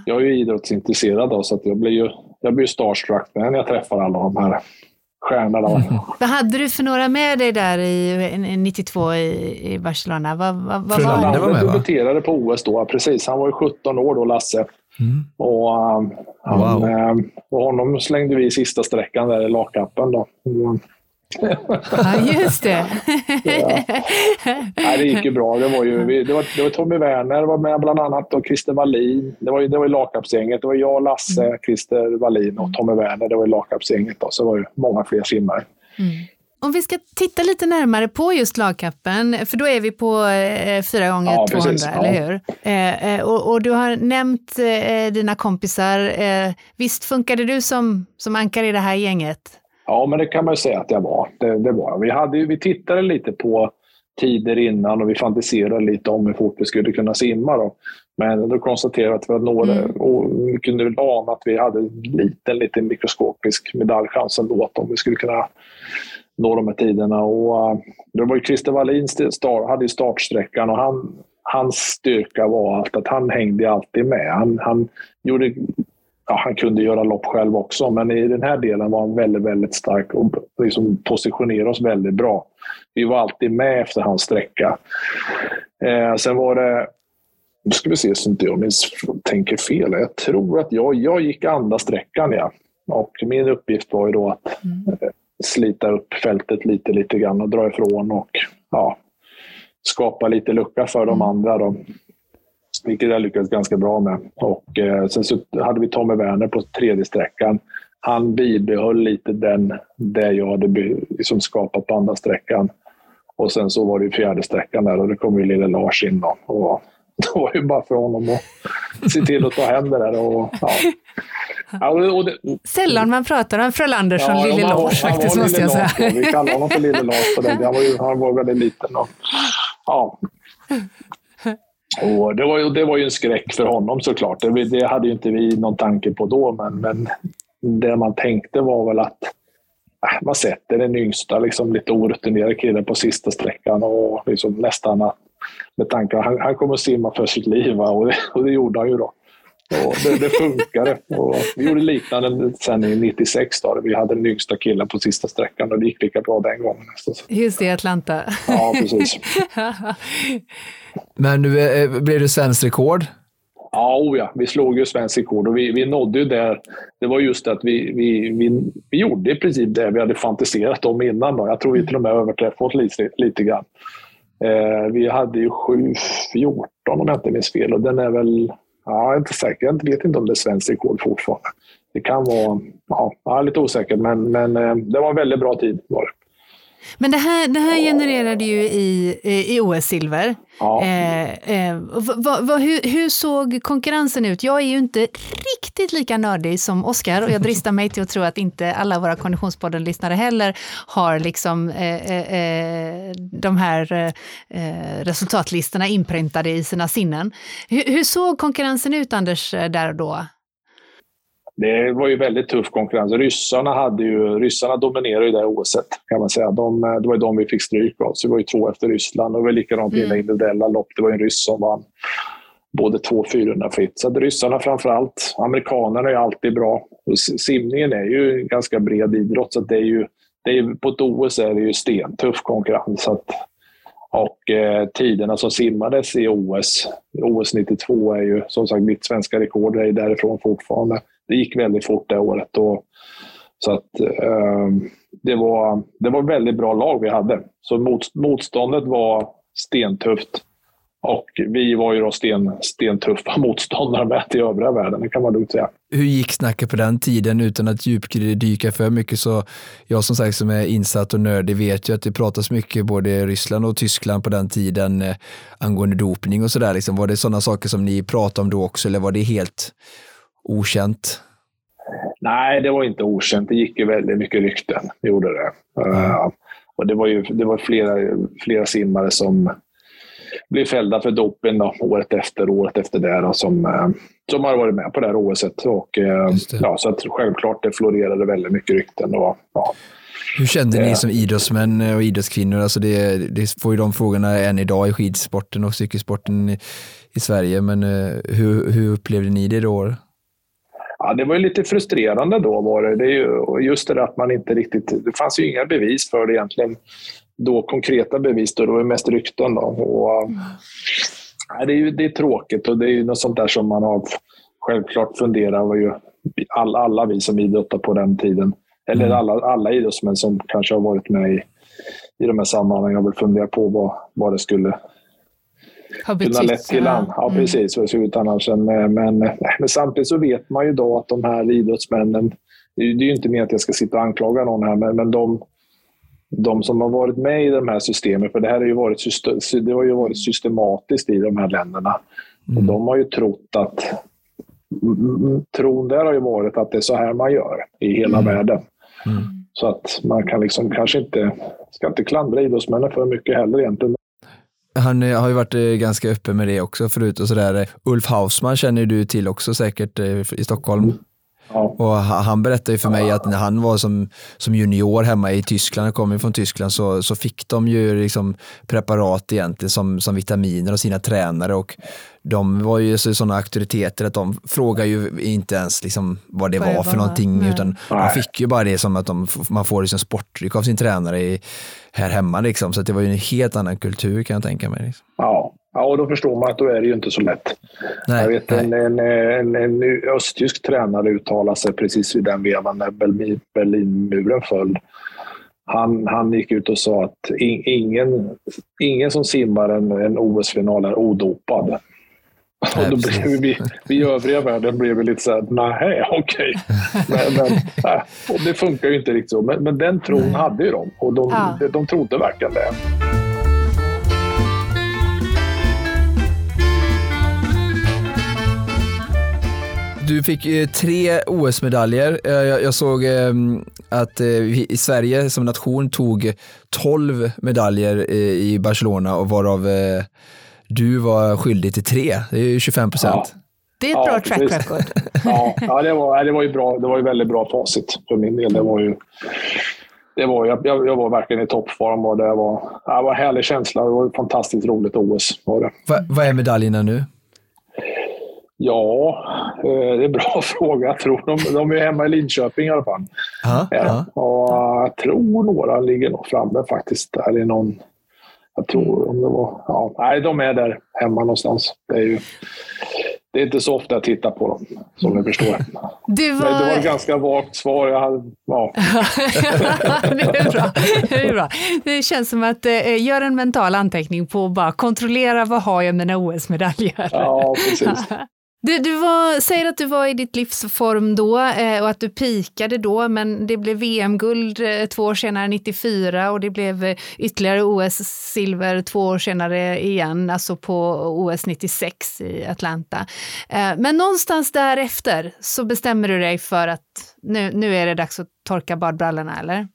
Speaker 4: jag är ju idrottsintresserad då, så att jag blir ju jag blir starstruck när jag träffar alla de här stjärnorna. Mm.
Speaker 2: Vad hade du för några med dig där i 92 i, i Barcelona? Vad, vad, vad
Speaker 3: var
Speaker 4: han var med, debuterade på OS då, precis. Han var ju 17 år då, Lasse. Mm. Och, um, han, wow. um, och honom slängde vi i sista sträckan där i lagkappen. Då.
Speaker 2: Ja, just det.
Speaker 4: ja. Nej, det gick ju bra. Det var, ju, det var, det var Tommy Werner var med bland annat och Christer Wallin. Det var ju, det var ju lagkapsgänget. Det var jag, Lasse, mm. Christer Wallin och Tommy Werner. Det var ju lagkapsgänget. Så det var ju många fler simmare. Mm.
Speaker 2: Om vi ska titta lite närmare på just lagkappen, för då är vi på eh, 4 gånger ja, 200 precis, eller hur? Eh, eh, och, och, du har nämnt eh, dina kompisar. Eh, visst funkade du som, som ankare i det här gänget?
Speaker 4: Ja, men det kan man ju säga att jag var. Det, det var. Vi, hade, vi tittade lite på tider innan och vi fantiserade lite om hur fort vi skulle kunna simma. Då. Men då konstaterade vi att vi hade några, mm. och vi kunde väl ana att vi hade en liten, liten mikroskopisk medaljchans ändå, om vi skulle kunna nå de här tiderna. Och, uh, det var ju Christer Wallin start, hade startsträckan och han, hans styrka var att, att han hängde alltid med. Han, han gjorde ja, han kunde göra lopp själv också, men i den här delen var han väldigt, väldigt stark och liksom positionerade oss väldigt bra. Vi var alltid med efter hans sträcka. Eh, sen var det, nu ska vi se så inte jag minns, tänker fel. Jag tror att jag, jag gick andra sträckan, ja. Och min uppgift var ju då att mm. slita upp fältet lite, lite grann och dra ifrån och ja, skapa lite lucka för de mm. andra. Då. Vilket jag lyckades ganska bra med. Och, eh, sen så hade vi Tommy Werner på tredje sträckan. Han bibehöll lite den, det jag hade liksom skapat på andra sträckan. Och sen så var det fjärde sträckan där och det kom ju lille Lars in. Då. Och det var ju bara för honom att se till att ta hem det där. Och, ja.
Speaker 2: Ja, och det, Sällan man pratar om Frölander som ja, Lille Lars faktiskt, måste jag säga.
Speaker 4: Lars, vi kallar honom för Lille Lars på den. Han var, ju, han var väldigt liten. Och, ja. Och det, var, ju, det var ju en skräck för honom såklart. Det, det hade ju inte vi någon tanke på då, men, men det man tänkte var väl att äh, man sätter den yngsta, liksom, lite orutinerade killen på sista sträckan och liksom nästan att, med tanke han, han kommer att simma för sitt liv och det, och det gjorde han ju då. Och det, det funkade. Och vi gjorde liknande sen i 96 då. Vi hade den yngsta killen på sista sträckan och det gick lika bra den gången.
Speaker 2: Just det, Atlanta.
Speaker 4: Ja, precis.
Speaker 3: Men nu eh, blev det svenskt rekord?
Speaker 4: Ja, oh ja, vi slog ju svenskt rekord och vi, vi nådde ju där. Det var just det att vi, vi, vi, vi gjorde i princip det vi hade fantiserat om innan. Då. Jag tror vi till och med överträffade oss lite, lite grann. Eh, vi hade ju 7.14 om jag inte minns fel och den är väl Ja, jag är inte säker. Jag vet inte om det är svenskt rekord fortfarande. Det kan vara ja, lite osäker, men, men eh, det var en väldigt bra tid. Var det.
Speaker 2: Men det här, det här genererade ju i, i OS-silver. Ja. Eh, eh, va, va, hur, hur, såg konkurrensen ut? Jag är ju inte riktigt lika nördig som Oskar och jag dristar mig till att tro att inte alla våra Konditionspodden-lyssnare heller har liksom, eh, eh, eh de här eh, resultatlistorna inprintade i sina sinnen. Hur, hur såg konkurrensen ut, Anders, där och då?
Speaker 4: Det var ju väldigt tuff konkurrens. Ryssarna, hade ju, ryssarna dominerade ju det OSet kan man säga. De, det var ju de vi fick stryk av. Så det var ju två efter Ryssland. Det var likadant i mm. individuella lopp. Det var ju en ryss som vann både 2 400 fritt. Så att ryssarna framför allt. Amerikanerna är alltid bra. Och simningen är ju en ganska bred idrott. Så det är ju, det är, på ett OS är det ju stentuff konkurrens. Att, och eh, tiderna som simmades i OS, OS 92 är ju som sagt mitt svenska rekord är därifrån fortfarande det gick väldigt fort det året. Och, så att, eh, det, var, det var väldigt bra lag vi hade. Så mot, motståndet var stentufft. Och vi var ju då sten, stentuffa motståndare med till övriga världen, det kan man lugnt säga.
Speaker 3: Hur gick snacket på den tiden utan att djupdyka för mycket? Så jag som sagt som är insatt och nördig vet ju att det pratas mycket både i Ryssland och Tyskland på den tiden eh, angående dopning och sådär. Liksom, var det sådana saker som ni pratade om då också eller var det helt okänt?
Speaker 4: Nej, det var inte okänt. Det gick ju väldigt mycket rykten. Det gjorde det. Mm. Uh, och det var ju det var flera, flera simmare som blev fällda för doping då, året efter året efter det då, som, uh, som har varit med på det här OSet. Och, uh, ja, så att självklart det florerade väldigt mycket rykten. Och, ja.
Speaker 3: Hur kände ni som idrottsmän och idrottskvinnor? Alltså det, det får ju de frågorna än idag i skidsporten och cykelsporten i, i Sverige, men hur, hur upplevde ni det då?
Speaker 4: Ja, det var ju lite frustrerande då. Var det. det är ju, just det där att man inte riktigt... Det fanns ju inga bevis för det egentligen. Då konkreta bevis, då, det var mest rykten. Då. Och, mm. ja, det, är ju, det är tråkigt och det är ju något sånt där som man har självklart funderat var ju alla, alla vi som idrottar på den tiden. Eller mm. alla, alla idrottsmän som kanske har varit med i, i de här sammanhangen har väl funderat på vad, vad det skulle
Speaker 2: har betytt.
Speaker 4: Till ja. ja, mm. precis. Ser ut annars. Men, men, men samtidigt så vet man ju då att de här idrottsmännen, det är ju inte mer att jag ska sitta och anklaga någon här, men, men de, de som har varit med i de här systemen, för det här har ju varit, det har ju varit systematiskt i de här länderna. Mm. Och de har ju trott att tron där har ju varit att det är så här man gör i hela mm. världen. Mm. Så att man kan liksom kanske inte, ska inte klandra idrottsmännen för mycket heller egentligen.
Speaker 3: Han eh, har ju varit eh, ganska öppen med det också förut och sådär. Ulf Hausmann känner du till också säkert eh, i Stockholm. Ja. Och han berättade ju för mig att när han var som, som junior hemma i Tyskland, kom från Tyskland, så, så fick de ju liksom preparat egentligen som, som vitaminer av sina tränare och de var ju sådana auktoriteter att de frågade ju inte ens liksom vad det vad var för någonting, nej. utan man fick ju bara det som att de, man får liksom sportdryck av sin tränare i, här hemma. Liksom. Så det var ju en helt annan kultur kan jag tänka mig. Liksom.
Speaker 4: Ja. Ja, och då förstår man att då är det ju inte så lätt. Nej, jag vet en, en, en, en, östtysk tränare uttalade sig precis vid den vevan när Berlinmuren föll. Han, han gick ut och sa att ingen, ingen som simmar en, en OS-final är odopad. Och då blev vi, vi i övriga världen blev vi lite så här, nej, okej. Okay. Men, men och det funkar ju inte riktigt så. Men, men den tron hade ju de och de, ja. de, de trodde verkligen det.
Speaker 3: Du fick eh, tre OS-medaljer. Eh, jag, jag, såg eh, att vi i Sverige som nation tog 12 medaljer i Barcelona och varav du var skyldig till tre, det är ju 25 procent. Ja.
Speaker 2: Det är ett ja, bra track record.
Speaker 4: ja, ja det, var, det var ju bra. Det var ju väldigt bra facit för min del. Det var ju, det var, jag, jag var verkligen i toppform och det var, det var en härlig känsla. Det var ett fantastiskt roligt OS. Var det.
Speaker 3: Va, vad är medaljerna nu?
Speaker 4: Ja, eh, det är en bra fråga. Jag tror de, de är hemma i Linköping i alla fall. Aha, ja, och jag tror några ligger nog framme faktiskt. Där i någon jag tror om det var... Ja, nej, de är där hemma någonstans. Det är ju... Det är inte så ofta jag tittar på dem, som ni förstår.
Speaker 2: Du var...
Speaker 4: Men det var ett ganska vagt svar. Jag hade, ja.
Speaker 2: det, är bra. det är bra. Det känns som att eh, göra en mental anteckning på att bara kontrollera vad har jag mina OS-medaljer.
Speaker 4: Ja, precis.
Speaker 2: Du, du var, säger att du var i ditt livsform då eh, och att du pikade då, men det blev VM-guld eh, två år senare, 94, och det blev eh, ytterligare OS-silver två år senare igen, alltså på OS 96 i Atlanta. Eh, men någonstans därefter så bestämmer du dig för att nu, nu är det dags att torka badbrallorna, eller?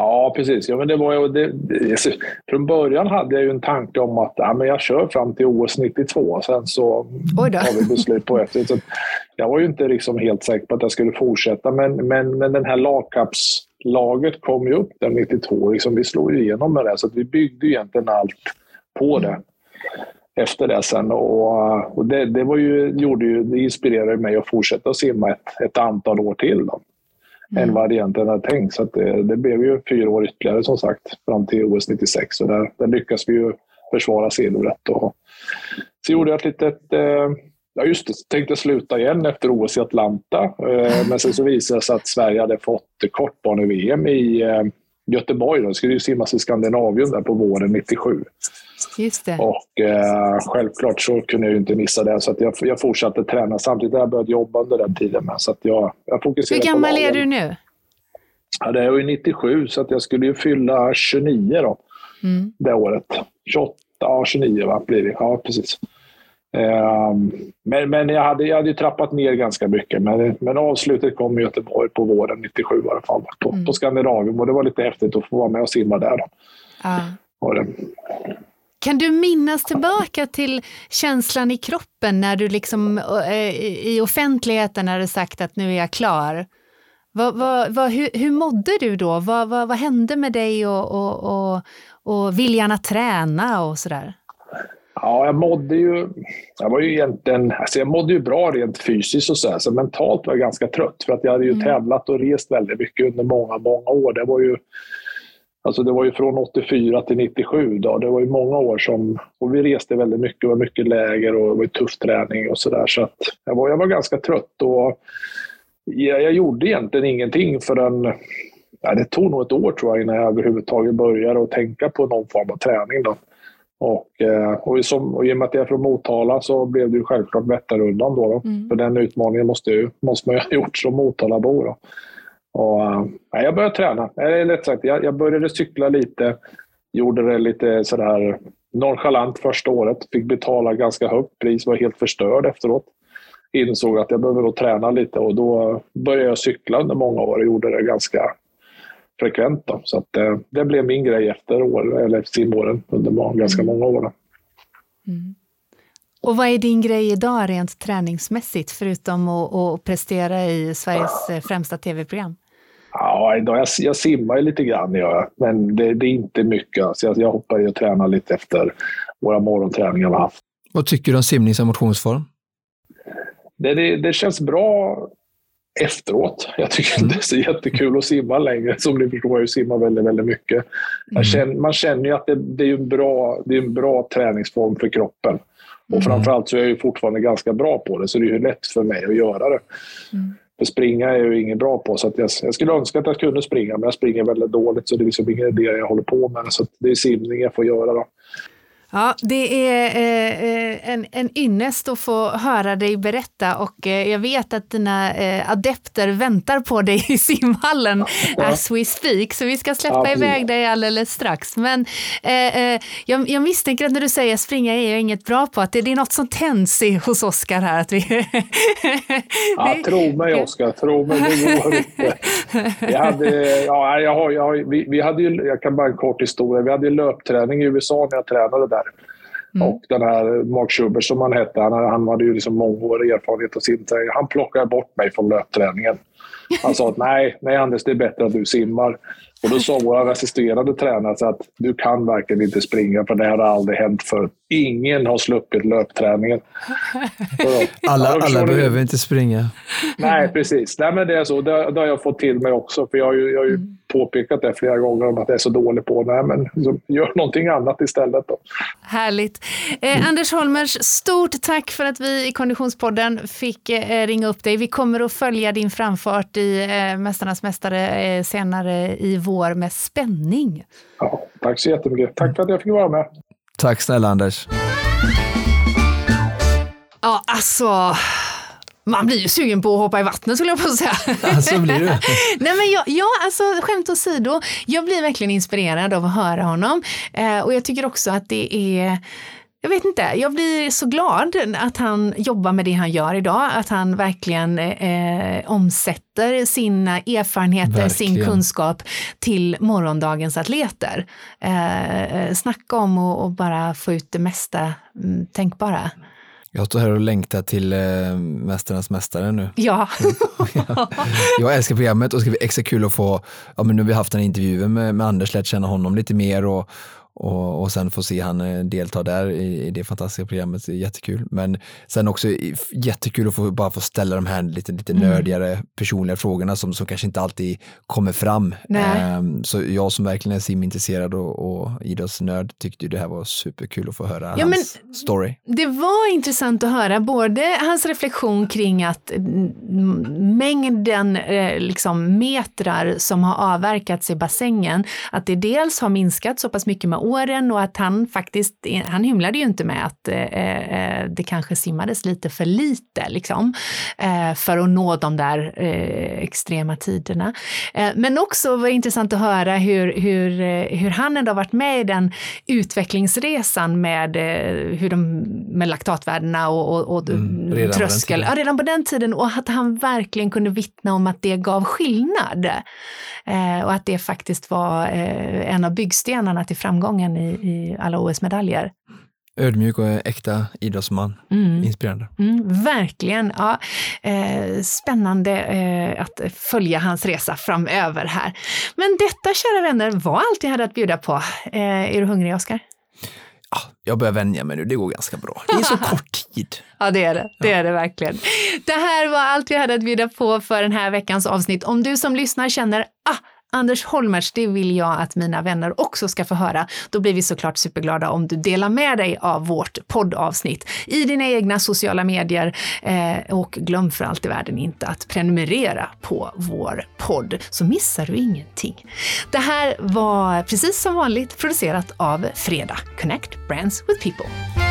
Speaker 4: Ja, precis. Ja, men det var det, det, från början hade jag ju en tanke om att ja, men jag kör fram till OS 92. Sen så har vi beslut på ett. Så jag var ju inte liksom helt säker på att jag skulle fortsätta, men, men, men den här lagkapslaget kom ju upp där 92. Liksom, vi slog ju igenom med det, så vi byggde egentligen allt på det efter det sen. Och, och det, det, var ju, gjorde ju, det inspirerade mig att fortsätta simma ett, ett antal år till. Då mm. än vad jag egentligen hade tänkt. Så det, det, blev ju fyra år ytterligare som sagt fram till OS 96 och där, där lyckas vi ju försvara silvret. Och, så gjorde jag ett litet eh, Ja just det, tänkte sluta igen efter OS i Atlanta. Eh, men sen så visade det sig att Sverige hade fått kortbane-VM i eh, Göteborg. Det skulle ju simmas i Skandinavien där på våren 97.
Speaker 2: Just det.
Speaker 4: Och eh, självklart så kunde jag ju inte missa det, så jag, jag fortsatte träna. Samtidigt jag börjat jobba under den tiden. Med, så jag, jag
Speaker 2: Hur gammal är du nu?
Speaker 4: Ja, det är ju 97, så att jag skulle ju fylla 29 då, mm. det året. 28, ja 29 va, blir det. Ja, precis. Um, men men jag, hade, jag hade trappat ner ganska mycket. Men, men avslutet kom i Göteborg på våren 97 i alla fall. På, mm. på Skandinavium och det var lite häftigt att få vara med och simma där. Då. Ah.
Speaker 2: Kan du minnas tillbaka till känslan i kroppen när du liksom eh, i offentligheten hade sagt att nu är jag klar? Vad, vad, vad, hur, hur mådde du då? Vad, vad, vad hände med dig och, och, och, och viljan att träna och sådär?
Speaker 4: Ja, jag mådde ju... Jag var ju egentligen... Alltså jag mådde ju bra rent fysiskt och så, här, så mentalt var jag ganska trött. För att jag hade ju mm. tävlat och rest väldigt mycket under många, många år. Det var ju... Alltså det var ju från 84 till 97 då. Det var ju många år som... Och vi reste väldigt mycket, det var mycket läger och det var tuff träning och sådär. Så att jag var, jag var ganska trött och jag, jag gjorde egentligen ingenting förrän... Ja, det tog nog ett år tror jag innan jag överhuvudtaget började att tänka på någon form av träning. Då. Och, eh, och, som, och i och med att jag är från Motala så blev det ju självklart Vätternrundan då. då. Mm. För den utmaningen måste, ju, måste man ju ha gjort som Motalabo. Då. Och, äh, jag började träna. Eller rätt sagt, jag, jag började cykla lite. Gjorde det lite sådär nonchalant första året. Fick betala ganska högt pris. Var helt förstörd efteråt. Insåg att jag behöver då träna lite och då började jag cykla under många år och gjorde det ganska frekvent. Då. Så att, eh, det blev min grej efter år, eller simåren under ganska många år. Mm.
Speaker 2: Och vad är din grej idag rent träningsmässigt, förutom att, att prestera i Sveriges eh, främsta tv-program?
Speaker 4: Ja, idag, jag, jag simmar lite grann, jag, men det, det, är inte mycket. Alltså jag, jag hoppar i och tränar lite efter våra morgonträningar vi har haft.
Speaker 3: Vad tycker du om simning som motionsform?
Speaker 4: Det, det, det, känns bra efteråt. Jag tycker inte det är så jättekul att simma längre. Som ni förstår, jag simmar väldigt, väldigt mycket. Mm. Känner, man känner ju att det, det, är en bra, det är en bra träningsform för kroppen. Och mm. framförallt så är jag ju fortfarande ganska bra på det, så det är ju lätt för mig att göra det. Mm. För springa är jag ju inget bra på, så att jag, jag, skulle önska att jag kunde springa, men jag springer väldigt dåligt, så det är liksom ingen idé jag håller på med. Så det är simning jag får göra. Då.
Speaker 2: Ja, det är eh, eh, en, en ynnest att få höra dig berätta och eh, jag vet att dina adepter väntar på dig i simhallen ja. as we speak, så vi ska släppa ja, iväg dig alldeles strax. Men eh, jag, jag, misstänker att när du säger springa är jag inget bra på, att det, det är något som tänds hos Oskar här. Att vi
Speaker 4: ja, tro mig Oskar, tro mig, det går inte. Vi hade, ja, jag har, jag har, vi, vi hade ju, jag kan bara en kort historia, vi hade löpträning i USA när jag tränade där där. Mm. Och den här Mark Schubert som han hette, han, han hade ju liksom mångårig erfarenhet av simträning. Han plockade bort mig från löpträningen. Han sa att nej, nej Anders, det är bättre att du simmar. Och då sa vår assisterande tränare att du kan verkligen inte springa för det här har aldrig hänt förut. Ingen har sluppit löpträningen.
Speaker 3: alla alla behöver inte springa.
Speaker 4: Nej, precis. Nej, men det är så. Det, det har jag fått till mig också. För jag har ju, jag har ju mm. påpekat det flera gånger om att jag är så dålig på det. Men liksom, gör någonting annat istället. Då.
Speaker 2: Härligt. Eh, mm. Anders Holmers, stort tack för att vi i Konditionspodden fick eh, ringa upp dig. Vi kommer att följa din framfart i eh, Mästarnas mästare eh, senare i vår med spänning.
Speaker 4: Ja, tack så jättemycket. Tack för att jag fick vara med.
Speaker 3: Tack snälla Anders.
Speaker 2: Ja, alltså. Man blir ju sugen på att hoppa i vattnet skulle jag på säga.
Speaker 3: Ja, så blir det.
Speaker 2: Nej, men jag, ja, alltså skämt åsido. Jag blir verkligen inspirerad av att höra honom. Eh, och jag tycker också att det är jag vet inte, jag blir så glad att han jobbar med det han gör idag, att han verkligen eh, omsätter sina erfarenheter, verkligen. sin kunskap till morgondagens atleter. Eh, snacka om att bara få ut det mesta mm, tänkbara.
Speaker 3: Jag står här och längtar till äh, Mästarnas mästare nu.
Speaker 2: Ja.
Speaker 3: jag älskar programmet och det ska bli extra kul att få, ja men nu har vi haft en intervju med, med Anders, lärt känna honom lite mer och, och, och sen få se han eh, delta där i, i det fantastiska programmet, det är jättekul. Men sen också jättekul att få, bara få ställa de här lite, lite mm. nördigare personliga frågorna som, som kanske inte alltid kommer fram. Um, så jag som verkligen är simintresserad och, och idrottsnörd tyckte det här var superkul att få höra ja, hans story.
Speaker 2: Det var intressant att höra både hans reflektion kring att mängden eh, liksom metrar som har avverkats i bassängen, att det dels har minskat så pass mycket med åren och att han faktiskt, han hymlade ju inte med att eh, eh, det kanske simmades lite för lite liksom, eh, för att nå de där eh, extrema tiderna. Eh, men också var det intressant att höra hur, hur, eh, hur han ändå varit med i den utvecklingsresan med, hur de, med laktatvärdena och, och, och mm, tröskel. Ja, redan på den tiden och att han verkligen kunde vittna om att det gav skillnad. och att det faktiskt var en av byggstenarna till framgång framgången i, i alla OS-medaljer.
Speaker 3: Ödmjuk och äkta idrottsman.
Speaker 2: Mm.
Speaker 3: Inspirerande.
Speaker 2: Mm, verkligen. Ja, eh, spännande eh, att följa hans resa framöver här. Men detta, kära vänner, var allt jag hade att bjuda på. Eh, är du hungrig, Oskar?
Speaker 3: Ja, jag börjar vänja mig nu, det går ganska bra. Det är så kort tid.
Speaker 2: Ja, det är det. Det är det verkligen. Det här var allt vi hade att bjuda på för den här veckans avsnitt. Om du som lyssnar känner ah, Anders Holmertz, det vill jag att mina vänner också ska få höra. Då blir vi såklart superglada om du delar med dig av vårt poddavsnitt i dina egna sociala medier. Eh, och glöm för allt i världen inte att prenumerera på vår podd, så missar du ingenting. Det här var precis som vanligt producerat av Fredag, Connect Brands with People.